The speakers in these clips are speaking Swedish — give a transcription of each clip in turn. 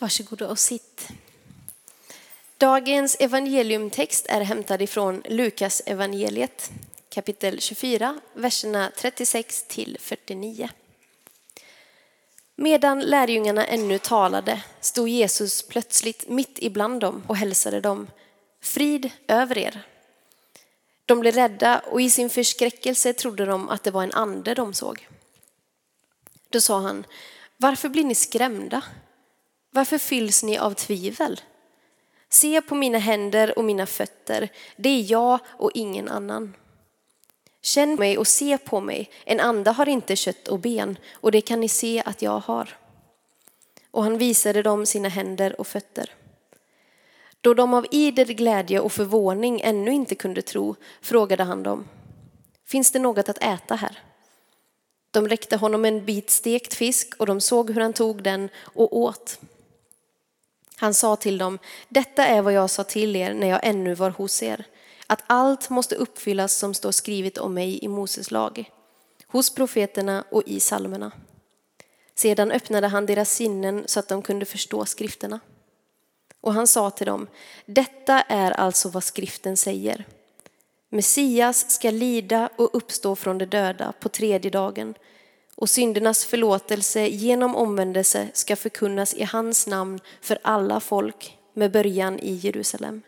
Varsågoda och sitt. Dagens evangeliumtext är hämtad ifrån Lukas evangeliet kapitel 24, verserna 36 till 49. Medan lärjungarna ännu talade stod Jesus plötsligt mitt ibland dem och hälsade dem. Frid över er. De blev rädda och i sin förskräckelse trodde de att det var en ande de såg. Då sa han, varför blir ni skrämda? Varför fylls ni av tvivel? Se på mina händer och mina fötter, det är jag och ingen annan. Känn mig och se på mig, en ande har inte kött och ben och det kan ni se att jag har. Och han visade dem sina händer och fötter. Då de av idel glädje och förvåning ännu inte kunde tro frågade han dem, finns det något att äta här? De räckte honom en bit stekt fisk och de såg hur han tog den och åt. Han sa till dem, detta är vad jag sa till er när jag ännu var hos er, att allt måste uppfyllas som står skrivet om mig i Moses lag, hos profeterna och i salmerna. Sedan öppnade han deras sinnen så att de kunde förstå skrifterna. Och han sa till dem, detta är alltså vad skriften säger. Messias ska lida och uppstå från de döda på tredje dagen och syndernas förlåtelse genom omvändelse ska förkunnas i hans namn för alla folk med början i Jerusalem.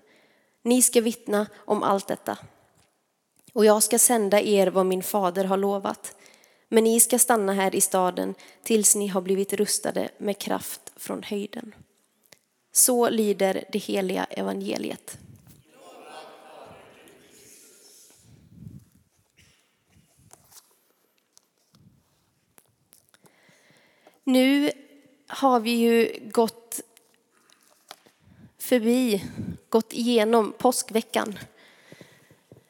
Ni ska vittna om allt detta. Och jag ska sända er vad min fader har lovat. Men ni ska stanna här i staden tills ni har blivit rustade med kraft från höjden. Så lyder det heliga evangeliet. Nu har vi ju gått förbi, gått igenom påskveckan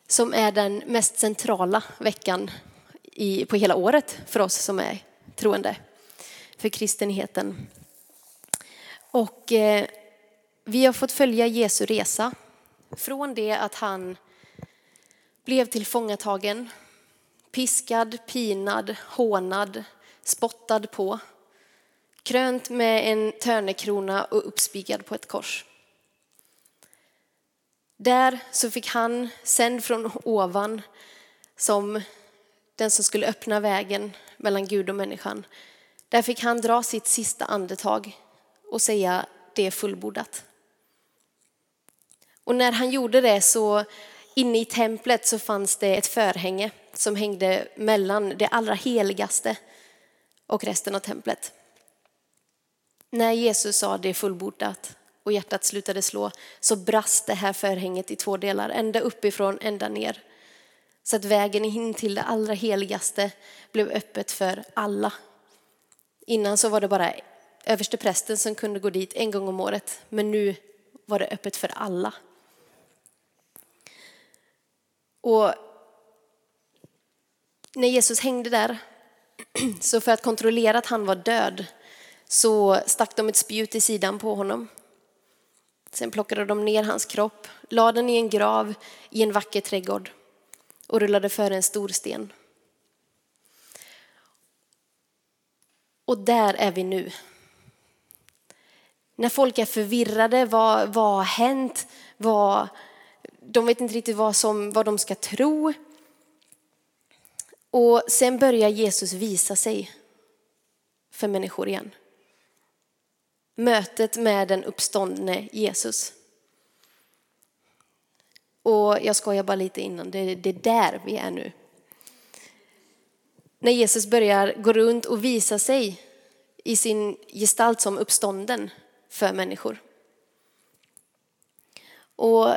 som är den mest centrala veckan i, på hela året för oss som är troende, för kristenheten. Och eh, vi har fått följa Jesu resa från det att han blev tillfångatagen, piskad, pinad, hånad, spottad på, krönt med en törnekrona och uppspikad på ett kors. Där så fick han, sänd från ovan, som den som skulle öppna vägen mellan Gud och människan, där fick han dra sitt sista andetag och säga det är fullbordat. Och när han gjorde det så inne i templet så fanns det ett förhänge som hängde mellan det allra heligaste och resten av templet. När Jesus sa det är fullbordat och hjärtat slutade slå så brast det här förhänget i två delar, ända uppifrån, ända ner. Så att vägen in till det allra heligaste blev öppet för alla. Innan så var det bara överste prästen som kunde gå dit en gång om året, men nu var det öppet för alla. Och när Jesus hängde där, så för att kontrollera att han var död, så stack de ett spjut i sidan på honom. Sen plockade de ner hans kropp, lade den i en grav i en vacker trädgård och rullade för en stor sten. Och där är vi nu. När folk är förvirrade, vad, vad har hänt? Vad, de vet inte riktigt vad, som, vad de ska tro. Och sen börjar Jesus visa sig för människor igen. Mötet med den uppståndne Jesus. Och jag skojar bara lite innan, det är där vi är nu. När Jesus börjar gå runt och visa sig i sin gestalt som uppstånden för människor. Och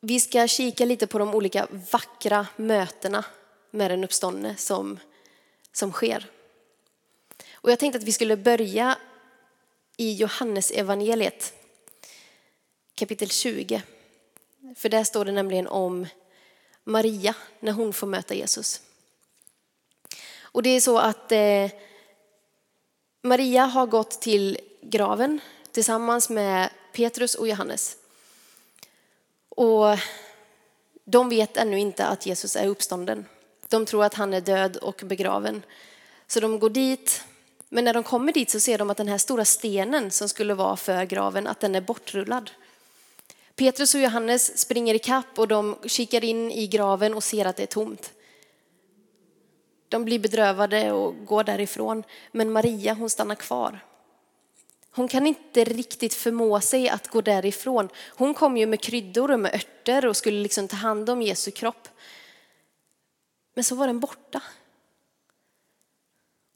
vi ska kika lite på de olika vackra mötena med den uppståndne som, som sker. Och jag tänkte att vi skulle börja i Johannes evangeliet kapitel 20. För där står det nämligen om Maria när hon får möta Jesus. Och det är så att eh, Maria har gått till graven tillsammans med Petrus och Johannes. Och de vet ännu inte att Jesus är uppstånden. De tror att han är död och begraven. Så de går dit men när de kommer dit så ser de att den här stora stenen som skulle vara för graven, att den är bortrullad. Petrus och Johannes springer i kapp och de kikar in i graven och ser att det är tomt. De blir bedrövade och går därifrån, men Maria hon stannar kvar. Hon kan inte riktigt förmå sig att gå därifrån. Hon kom ju med kryddor och med örter och skulle liksom ta hand om Jesu kropp. Men så var den borta.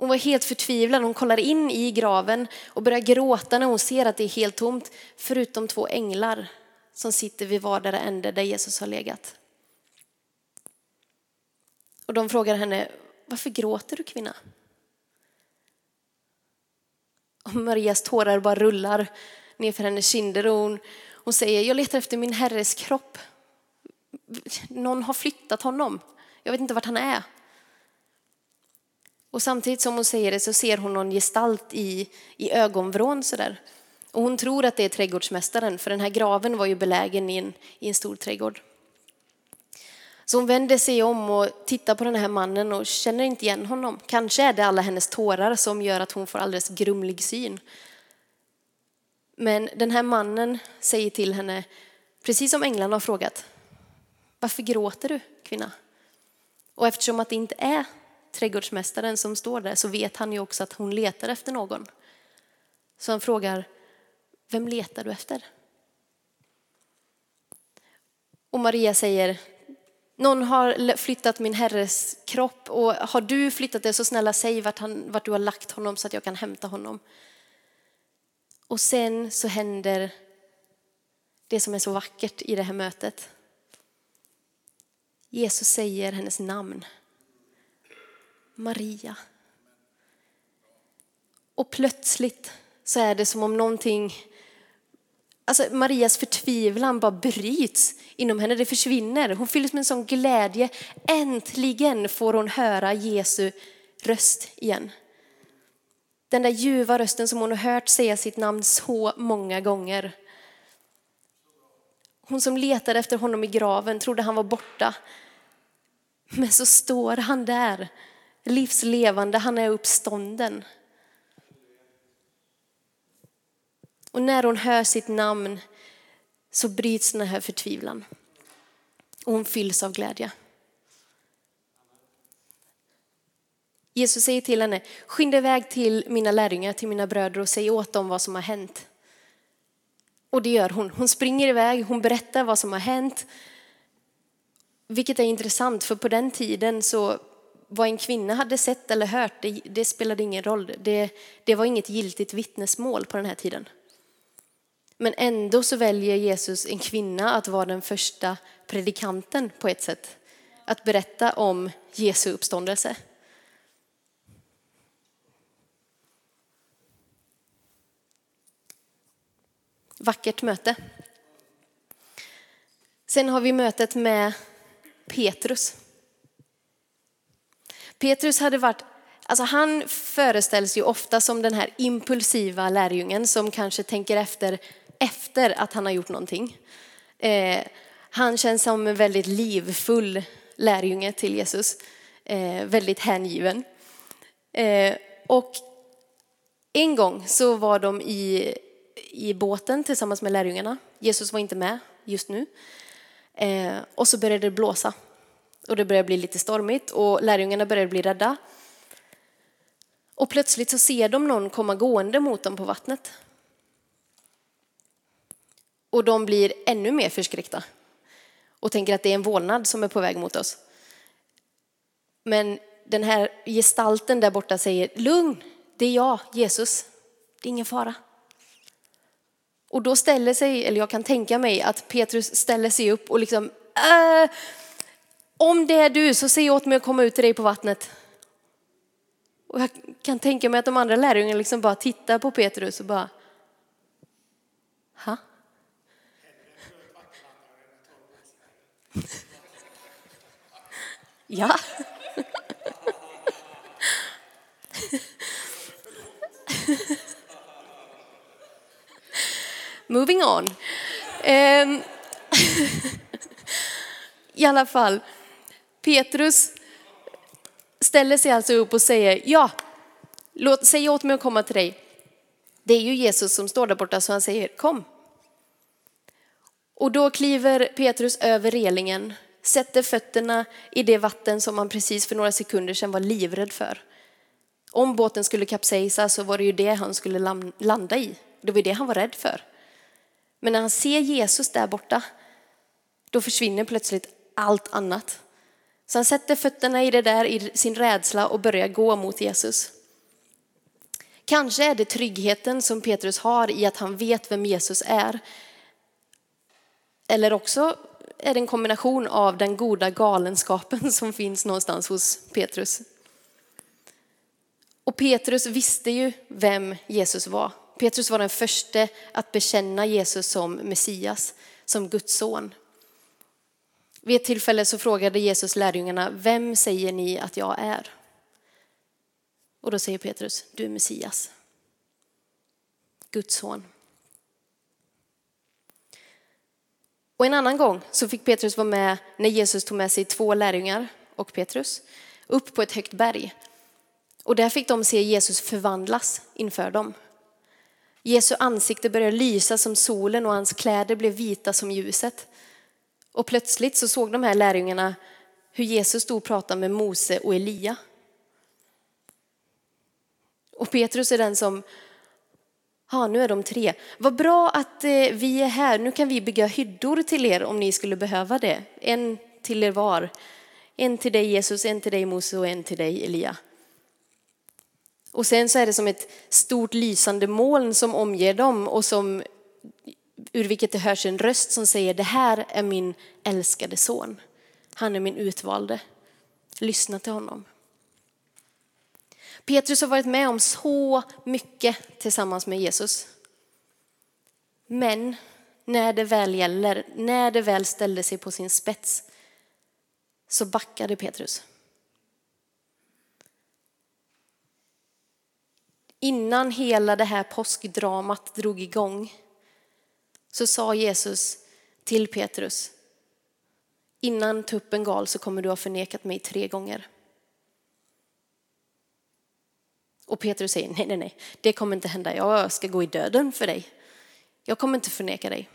Hon var helt förtvivlad. Hon kollar in i graven och börjar gråta när hon ser att det är helt tomt, förutom två änglar som sitter vid vardera ände där Jesus har legat. Och de frågar henne, varför gråter du kvinna? Och Marias tårar bara rullar nerför hennes kinder och hon, hon säger, jag letar efter min herres kropp. Någon har flyttat honom. Jag vet inte vart han är. Och samtidigt som hon säger det så ser hon någon gestalt i, i ögonvrån sådär. Och hon tror att det är trädgårdsmästaren, för den här graven var ju belägen i en, i en stor trädgård. Så hon vänder sig om och tittar på den här mannen och känner inte igen honom. Kanske är det alla hennes tårar som gör att hon får alldeles grumlig syn. Men den här mannen säger till henne, precis som änglarna har frågat, varför gråter du kvinna? Och eftersom att det inte är trädgårdsmästaren som står där så vet han ju också att hon letar efter någon. Så han frågar, vem letar du efter? Och Maria säger, någon har flyttat min herres kropp och har du flyttat det så snälla säg vart, han, vart du har lagt honom så att jag kan hämta honom. Och sen så händer det som är så vackert i det här mötet. Jesus säger hennes namn. Maria. Och plötsligt så är det som om någonting Alltså Marias förtvivlan bara bryts inom henne, det försvinner. Hon fylls med en sån glädje. Äntligen får hon höra Jesu röst igen. Den där ljuva rösten som hon har hört säga sitt namn så många gånger. Hon som letade efter honom i graven trodde han var borta. Men så står han där, livslevande, han är uppstånden. Och när hon hör sitt namn så bryts den här förtvivlan. Och hon fylls av glädje. Jesus säger till henne, skynda iväg till mina lärjungar, till mina bröder och säg åt dem vad som har hänt. Och det gör hon. Hon springer iväg, hon berättar vad som har hänt. Vilket är intressant, för på den tiden så vad en kvinna hade sett eller hört, det, det spelade ingen roll. Det, det var inget giltigt vittnesmål på den här tiden. Men ändå så väljer Jesus en kvinna att vara den första predikanten på ett sätt. Att berätta om Jesu uppståndelse. Vackert möte. Sen har vi mötet med Petrus. Petrus hade varit Alltså han föreställs ju ofta som den här impulsiva lärjungen som kanske tänker efter efter att han har gjort någonting. Eh, han känns som en väldigt livfull lärjunge till Jesus, eh, väldigt hängiven. Eh, och en gång så var de i, i båten tillsammans med lärjungarna. Jesus var inte med just nu. Eh, och så började det blåsa. Och det börjar bli lite stormigt och lärjungarna börjar bli rädda. Och plötsligt så ser de någon komma gående mot dem på vattnet. Och de blir ännu mer förskräckta och tänker att det är en vålnad som är på väg mot oss. Men den här gestalten där borta säger lugn, det är jag, Jesus. Det är ingen fara. Och då ställer sig, eller jag kan tänka mig att Petrus ställer sig upp och liksom, äh, om det är du så säg åt mig att komma ut till dig på vattnet. Och jag kan tänka mig att de andra lärjungarna liksom bara tittar på Petrus och bara, ha? Ja. Moving on. Ehm, I alla fall, Petrus ställer sig alltså upp och säger ja, Låt, säg åt mig att komma till dig. Det är ju Jesus som står där borta så han säger kom. Och då kliver Petrus över relingen, sätter fötterna i det vatten som han precis för några sekunder sedan var livrädd för. Om båten skulle kapsejsa så var det ju det han skulle landa i. Det var det han var rädd för. Men när han ser Jesus där borta, då försvinner plötsligt allt annat. Så han sätter fötterna i det där i sin rädsla och börjar gå mot Jesus. Kanske är det tryggheten som Petrus har i att han vet vem Jesus är. Eller också är det en kombination av den goda galenskapen som finns någonstans hos Petrus. Och Petrus visste ju vem Jesus var. Petrus var den första att bekänna Jesus som Messias, som Guds son. Vid ett tillfälle så frågade Jesus lärjungarna, vem säger ni att jag är? Och då säger Petrus, du är Messias, Guds son. Och en annan gång så fick Petrus vara med när Jesus tog med sig två lärjungar och Petrus upp på ett högt berg. Och där fick de se Jesus förvandlas inför dem. Jesu ansikte började lysa som solen och hans kläder blev vita som ljuset. Och plötsligt så såg de här lärjungarna hur Jesus stod och pratade med Mose och Elia. Och Petrus är den som, ja nu är de tre. Vad bra att eh, vi är här, nu kan vi bygga hyddor till er om ni skulle behöva det. En till er var. En till dig Jesus, en till dig Mose och en till dig Elia. Och sen så är det som ett stort lysande moln som omger dem och som ur vilket det hörs en röst som säger det här är min älskade son. Han är min utvalde. Lyssna till honom. Petrus har varit med om så mycket tillsammans med Jesus. Men när det väl gäller, när det väl ställde sig på sin spets, så backade Petrus. Innan hela det här påskdramat drog igång så sa Jesus till Petrus, innan tuppen gal så kommer du ha förnekat mig tre gånger. Och Petrus säger, nej, nej, nej, det kommer inte hända. Jag ska gå i döden för dig. Jag kommer inte förneka dig.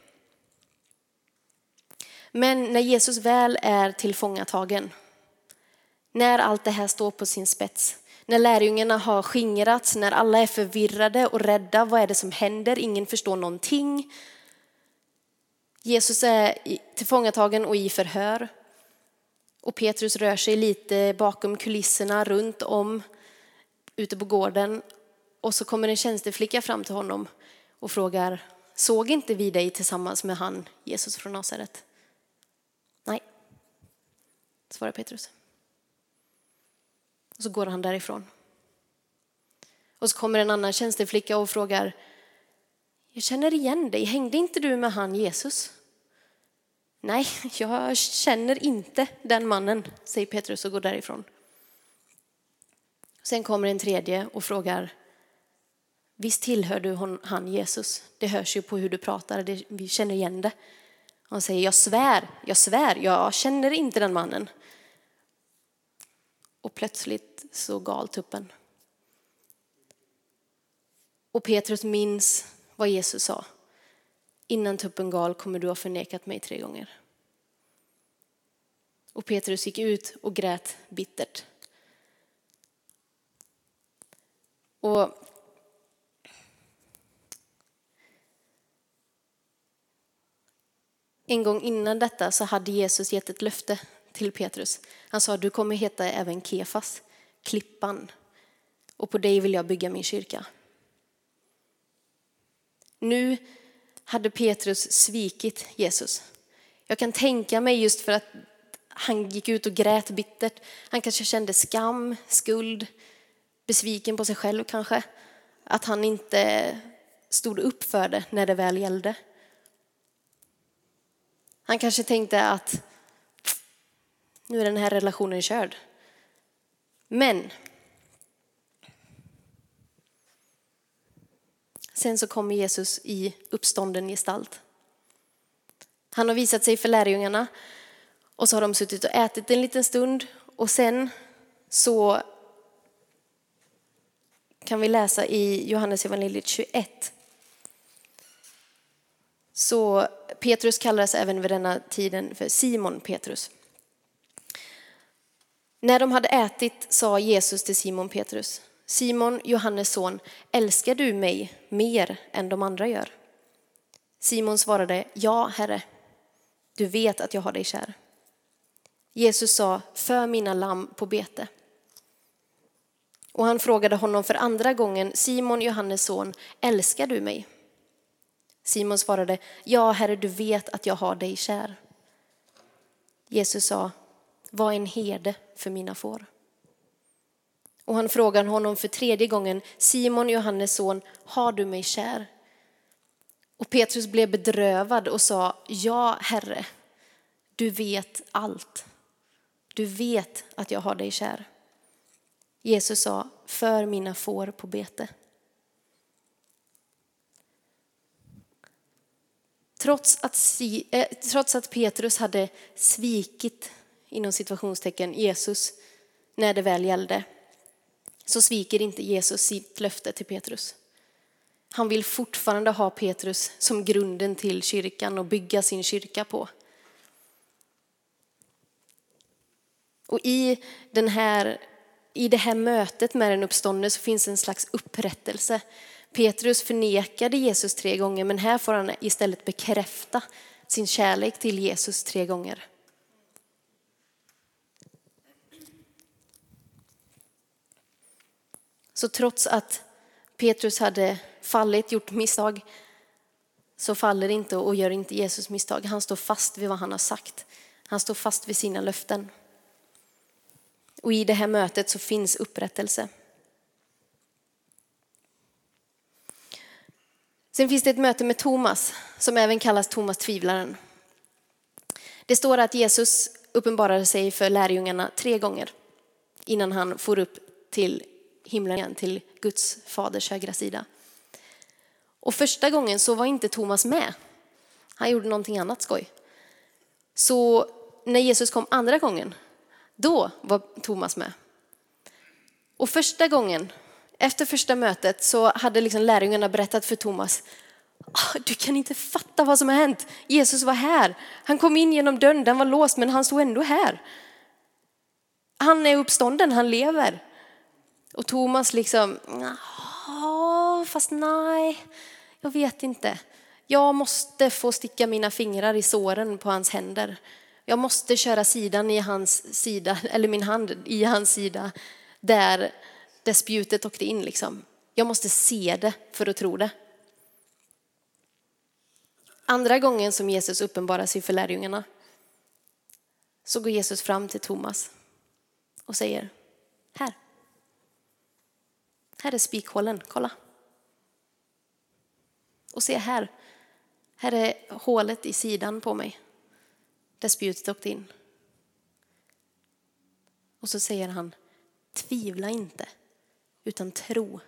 Men när Jesus väl är tillfångatagen, när allt det här står på sin spets, när lärjungarna har skingrats, när alla är förvirrade och rädda, vad är det som händer? Ingen förstår någonting. Jesus är tillfångatagen och i förhör. Och Petrus rör sig lite bakom kulisserna runt om ute på gården. Och så kommer en tjänsteflicka fram till honom och frågar, såg inte vi dig tillsammans med han, Jesus från Nasaret? Nej, svarar Petrus. Och så går han därifrån. Och så kommer en annan tjänsteflicka och frågar, jag känner igen dig, hängde inte du med han Jesus? Nej, jag känner inte den mannen, säger Petrus och går därifrån. Sen kommer en tredje och frågar, visst tillhör du han Jesus? Det hörs ju på hur du pratar, vi känner igen det. Han säger, jag svär, jag svär, jag känner inte den mannen. Och plötsligt så gal tuppen. Och Petrus minns vad Jesus sa. Innan tuppen gal kommer du ha förnekat mig tre gånger. Och Petrus gick ut och grät bittert. Och en gång innan detta så hade Jesus gett ett löfte till Petrus. Han sa, du kommer heta även Kefas, klippan, och på dig vill jag bygga min kyrka. Nu hade Petrus svikit Jesus. Jag kan tänka mig just för att han gick ut och grät bittert. Han kanske kände skam, skuld, besviken på sig själv kanske. Att han inte stod upp för det när det väl gällde. Han kanske tänkte att nu är den här relationen körd. Men sen så kommer Jesus i uppstånden gestalt. Han har visat sig för lärjungarna och så har de suttit och ätit en liten stund och sen så kan vi läsa i Johannes evangeliet 21. Så Petrus kallades även vid denna tiden för Simon Petrus. När de hade ätit sa Jesus till Simon Petrus, Simon, Johannes son, älskar du mig mer än de andra gör? Simon svarade, ja, Herre, du vet att jag har dig kär. Jesus sa, för mina lamm på bete. Och han frågade honom för andra gången, Simon, Johannes son, älskar du mig? Simon svarade, ja, Herre, du vet att jag har dig kär. Jesus sa, var en herde för mina får. Och han frågar honom för tredje gången, Simon, Johannes son, har du mig kär? Och Petrus blev bedrövad och sa, ja, Herre, du vet allt. Du vet att jag har dig kär. Jesus sa, för mina får på bete. Trots att, eh, trots att Petrus hade svikit, inom situationstecken, Jesus när det väl gällde, så sviker inte Jesus sitt löfte till Petrus. Han vill fortfarande ha Petrus som grunden till kyrkan och bygga sin kyrka på. Och i, den här, i det här mötet med den uppståndne så finns en slags upprättelse. Petrus förnekade Jesus tre gånger men här får han istället bekräfta sin kärlek till Jesus tre gånger. Så trots att Petrus hade fallit, gjort misstag, så faller inte och gör inte Jesus misstag. Han står fast vid vad han har sagt. Han står fast vid sina löften. Och i det här mötet så finns upprättelse. Sen finns det ett möte med Thomas som även kallas Thomas tvivlaren. Det står att Jesus uppenbarade sig för lärjungarna tre gånger innan han for upp till himlen igen, till Guds faders högra sida. Och första gången så var inte Thomas med. Han gjorde någonting annat skoj. Så när Jesus kom andra gången, då var Thomas med. Och första gången, efter första mötet, så hade liksom lärjungarna berättat för Thomas, ah, du kan inte fatta vad som har hänt. Jesus var här. Han kom in genom dörren, den var låst, men han stod ändå här. Han är uppstånden, han lever. Och Thomas liksom, fast nej, jag vet inte. Jag måste få sticka mina fingrar i såren på hans händer. Jag måste köra sidan i hans sida, eller min hand i hans sida, där, där spjutet åkte in. Liksom. Jag måste se det för att tro det. Andra gången som Jesus uppenbarar sig för lärjungarna så går Jesus fram till Thomas och säger, här. Här är spikhålen, kolla. Och se här, här är hålet i sidan på mig där spjutet åkte in. Och så säger han, tvivla inte, utan tro.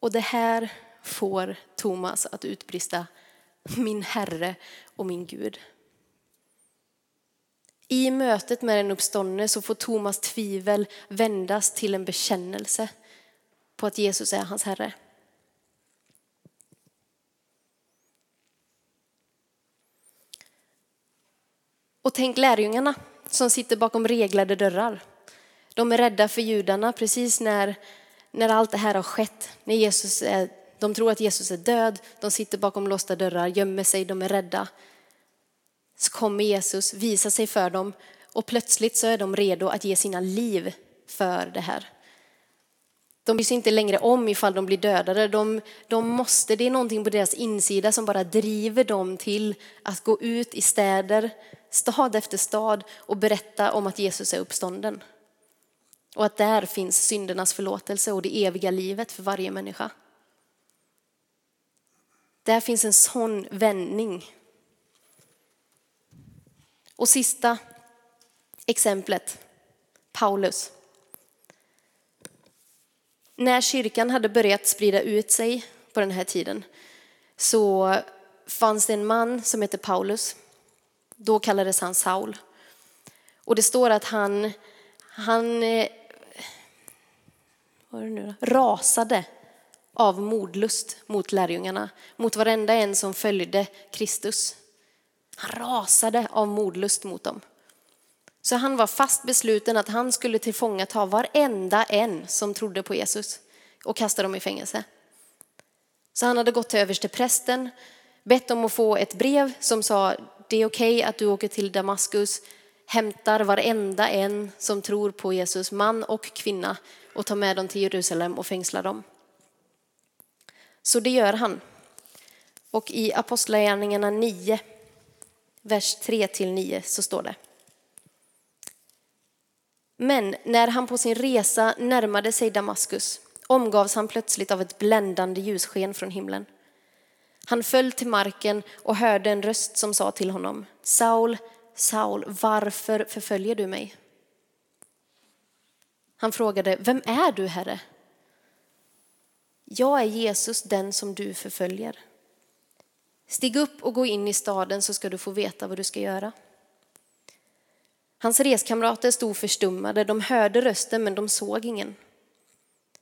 Och det här får Thomas att utbrista, min Herre och min Gud. I mötet med den uppståndne så får Thomas tvivel vändas till en bekännelse på att Jesus är hans Herre. Och tänk lärjungarna som sitter bakom reglade dörrar. De är rädda för judarna precis när, när allt det här har skett. När Jesus är, de tror att Jesus är död, de sitter bakom låsta dörrar, gömmer sig, de är rädda så kommer Jesus visa sig för dem och plötsligt så är de redo att ge sina liv för det här. De bryr sig inte längre om ifall de blir dödade. De, de måste, det är någonting på deras insida som bara driver dem till att gå ut i städer, stad efter stad och berätta om att Jesus är uppstånden. Och att där finns syndernas förlåtelse och det eviga livet för varje människa. Där finns en sån vändning och sista exemplet, Paulus. När kyrkan hade börjat sprida ut sig på den här tiden så fanns det en man som hette Paulus. Då kallades han Saul. Och det står att han, han eh, vad är det nu då? rasade av modlust mot lärjungarna, mot varenda en som följde Kristus. Han rasade av modlust mot dem. Så han var fast besluten att han skulle tillfångata varenda en som trodde på Jesus och kasta dem i fängelse. Så han hade gått till överste prästen, bett om att få ett brev som sa det är okej okay att du åker till Damaskus, hämtar varenda en som tror på Jesus, man och kvinna, och tar med dem till Jerusalem och fängslar dem. Så det gör han. Och i Apostlagärningarna 9, vers 3 9 så står det. Men när han på sin resa närmade sig Damaskus omgavs han plötsligt av ett bländande ljussken från himlen. Han föll till marken och hörde en röst som sa till honom, Saul, Saul, varför förföljer du mig? Han frågade, vem är du, Herre? Jag är Jesus, den som du förföljer. Stig upp och gå in i staden så ska du få veta vad du ska göra. Hans reskamrater stod förstummade, de hörde rösten men de såg ingen.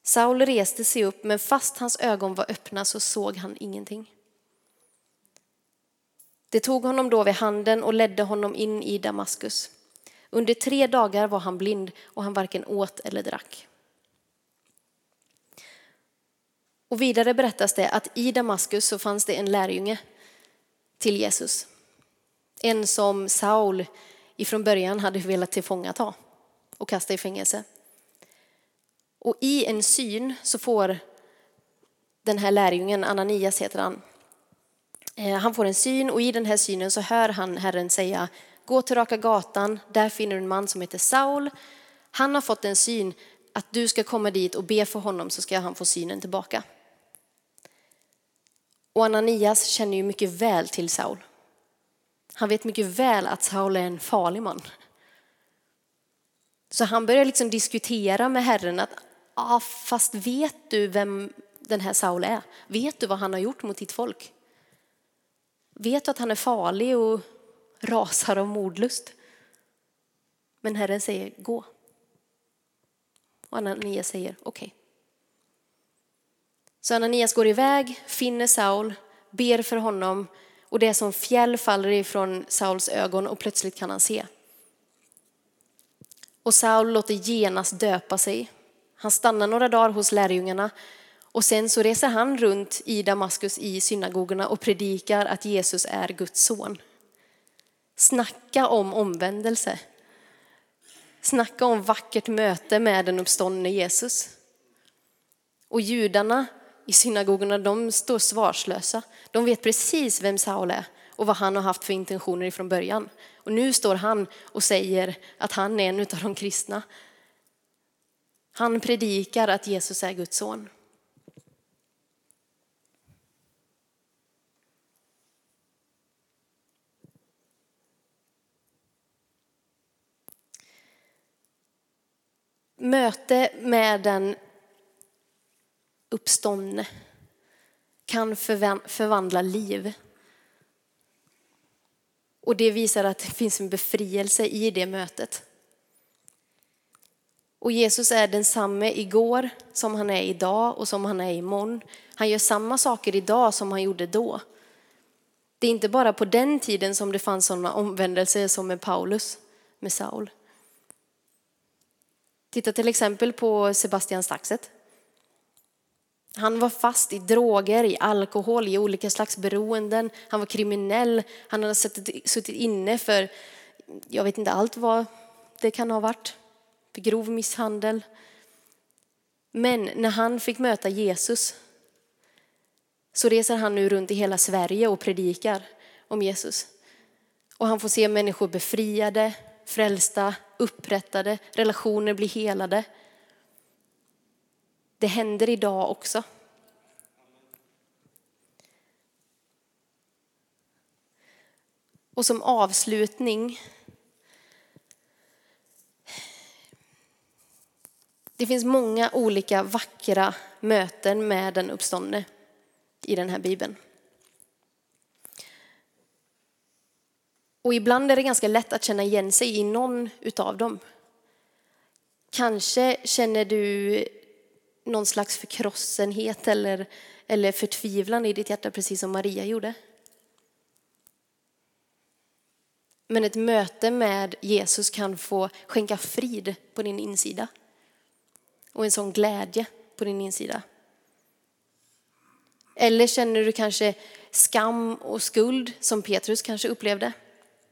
Saul reste sig upp, men fast hans ögon var öppna så såg han ingenting. Det tog honom då vid handen och ledde honom in i Damaskus. Under tre dagar var han blind och han varken åt eller drack. Och vidare berättas det att i Damaskus så fanns det en lärjunge till Jesus. En som Saul ifrån början hade velat tillfångata och kasta i fängelse. Och i en syn så får den här lärjungen, Ananias heter han, eh, han får en syn och i den här synen så hör han Herren säga gå till Raka gatan, där finner du en man som heter Saul. Han har fått en syn att du ska komma dit och be för honom så ska han få synen tillbaka. Och Ananias känner ju mycket väl till Saul. Han vet mycket väl att Saul är en farlig man. Så han börjar liksom diskutera med Herren att ah, fast vet du vem den här Saul är? Vet du vad han har gjort mot ditt folk? Vet du att han är farlig och rasar av mordlust? Men Herren säger gå. Och Ananias säger okej. Okay. Så Ananias går iväg, finner Saul, ber för honom och det är som fjäll faller ifrån Sauls ögon och plötsligt kan han se. Och Saul låter genast döpa sig. Han stannar några dagar hos lärjungarna och sen så reser han runt i Damaskus i synagogorna och predikar att Jesus är Guds son. Snacka om omvändelse. Snacka om vackert möte med den uppståndne Jesus. Och judarna i synagogorna, de står svarslösa. De vet precis vem Saul är och vad han har haft för intentioner ifrån början. Och nu står han och säger att han är en av de kristna. Han predikar att Jesus är Guds son. Möte med den uppståndne kan förvandla liv. Och det visar att det finns en befrielse i det mötet. Och Jesus är densamme igår som han är idag och som han är imorgon. Han gör samma saker idag som han gjorde då. Det är inte bara på den tiden som det fanns sådana omvändelser som med Paulus, med Saul. Titta till exempel på Sebastian Staxet. Han var fast i droger, i alkohol, i olika slags beroenden. Han var kriminell. Han hade suttit inne för, jag vet inte allt vad det kan ha varit, för grov misshandel. Men när han fick möta Jesus så reser han nu runt i hela Sverige och predikar om Jesus. Och han får se människor befriade, frälsta, upprättade, relationer blir helade. Det händer idag också. Och som avslutning Det finns många olika vackra möten med den uppståndne i den här bibeln. Och ibland är det ganska lätt att känna igen sig i någon utav dem. Kanske känner du någon slags förkrossenhet eller, eller förtvivlan i ditt hjärta, precis som Maria gjorde. Men ett möte med Jesus kan få skänka frid på din insida. Och en sån glädje på din insida. Eller känner du kanske skam och skuld som Petrus kanske upplevde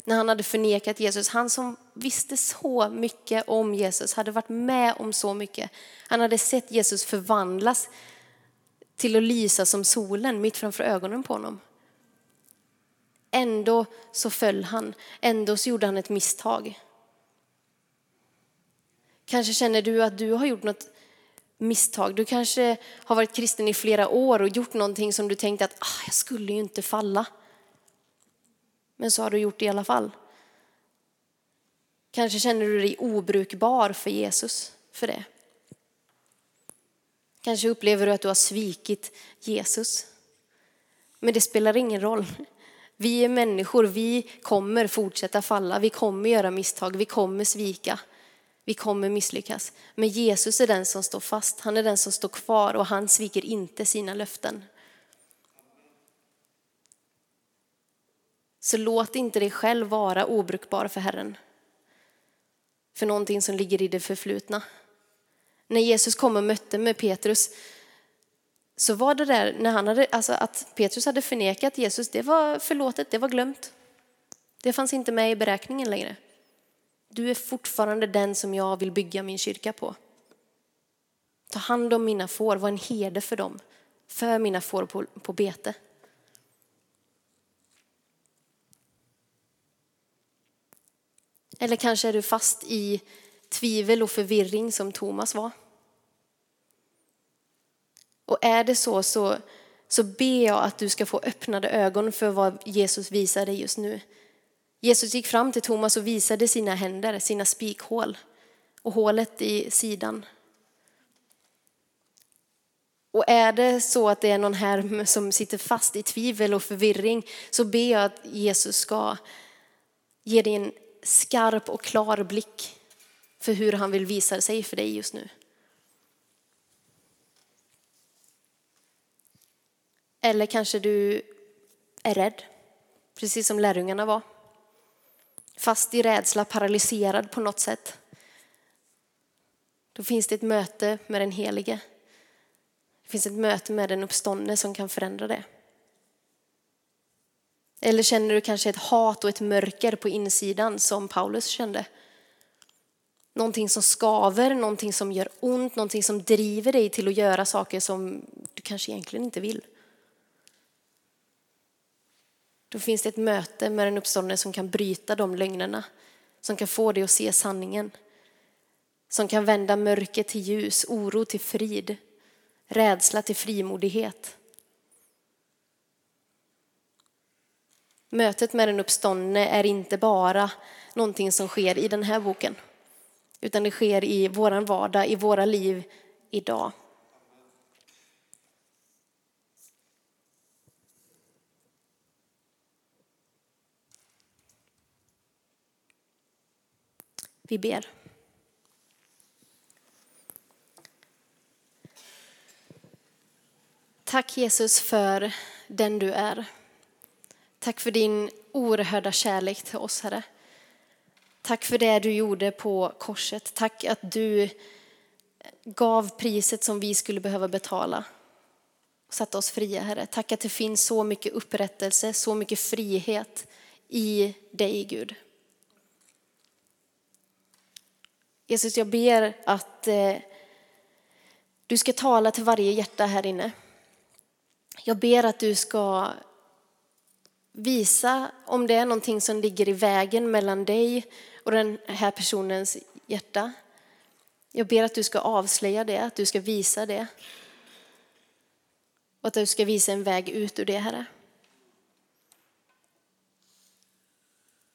när han hade förnekat Jesus. Han som visste så mycket om Jesus, hade varit med om så mycket. Han hade sett Jesus förvandlas till att lysa som solen mitt framför ögonen på honom. Ändå så föll han, ändå så gjorde han ett misstag. Kanske känner du att du har gjort något misstag. Du kanske har varit kristen i flera år och gjort någonting som du tänkte att ah, jag skulle ju inte falla. Men så har du gjort det i alla fall. Kanske känner du dig obrukbar för Jesus för det. Kanske upplever du att du har svikit Jesus. Men det spelar ingen roll. Vi är människor, vi kommer fortsätta falla, vi kommer göra misstag, vi kommer svika, vi kommer misslyckas. Men Jesus är den som står fast, han är den som står kvar och han sviker inte sina löften. Så låt inte dig själv vara obrukbar för Herren. För någonting som ligger i det förflutna. När Jesus kom och mötte med Petrus så var det där när han hade, alltså att Petrus hade förnekat Jesus, det var förlåtet, det var glömt. Det fanns inte med i beräkningen längre. Du är fortfarande den som jag vill bygga min kyrka på. Ta hand om mina får, var en herde för dem, för mina får på, på bete. Eller kanske är du fast i tvivel och förvirring som Thomas var. Och är det så, så, så ber jag att du ska få öppnade ögon för vad Jesus visar dig just nu. Jesus gick fram till Thomas och visade sina händer, sina spikhål och hålet i sidan. Och är det så att det är någon här som sitter fast i tvivel och förvirring så ber jag att Jesus ska ge dig en skarp och klar blick för hur han vill visa sig för dig just nu. Eller kanske du är rädd, precis som lärjungarna var. Fast i rädsla, paralyserad på något sätt. Då finns det ett möte med den helige. Det finns ett möte med den uppståndne som kan förändra det. Eller känner du kanske ett hat och ett mörker på insidan som Paulus kände? Någonting som skaver, någonting som gör ont, någonting som driver dig till att göra saker som du kanske egentligen inte vill. Då finns det ett möte med den uppståndne som kan bryta de lögnerna, som kan få dig att se sanningen. Som kan vända mörker till ljus, oro till frid, rädsla till frimodighet. Mötet med den uppståndne är inte bara någonting som sker i den här boken, utan det sker i vår vardag, i våra liv idag. Vi ber. Tack Jesus för den du är. Tack för din oerhörda kärlek till oss, Herre. Tack för det du gjorde på korset. Tack att du gav priset som vi skulle behöva betala och satte oss fria, Herre. Tack att det finns så mycket upprättelse, så mycket frihet i dig, Gud. Jesus, jag ber att eh, du ska tala till varje hjärta här inne. Jag ber att du ska visa om det är någonting som ligger i vägen mellan dig och den här personens hjärta. Jag ber att du ska avslöja det, att du ska visa det. Och att du ska visa en väg ut ur det, Herre.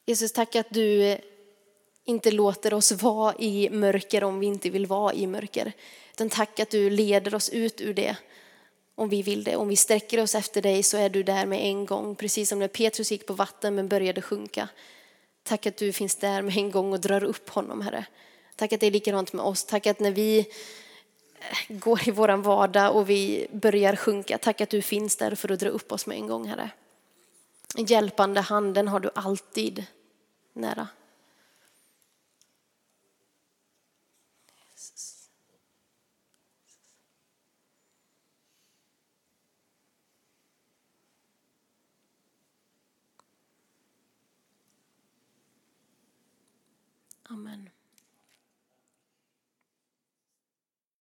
Jesus, tack att du inte låter oss vara i mörker om vi inte vill vara i mörker. Utan tack att du leder oss ut ur det om vi vill det. Om vi sträcker oss efter dig så är du där med en gång. Precis som när Petrus gick på vatten men började sjunka. Tack att du finns där med en gång och drar upp honom, Herre. Tack att det är likadant med oss. Tack att när vi eh, går i våran vardag och vi börjar sjunka, tack att du finns där för att dra upp oss med en gång, Herre. En hjälpande hand, den har du alltid nära.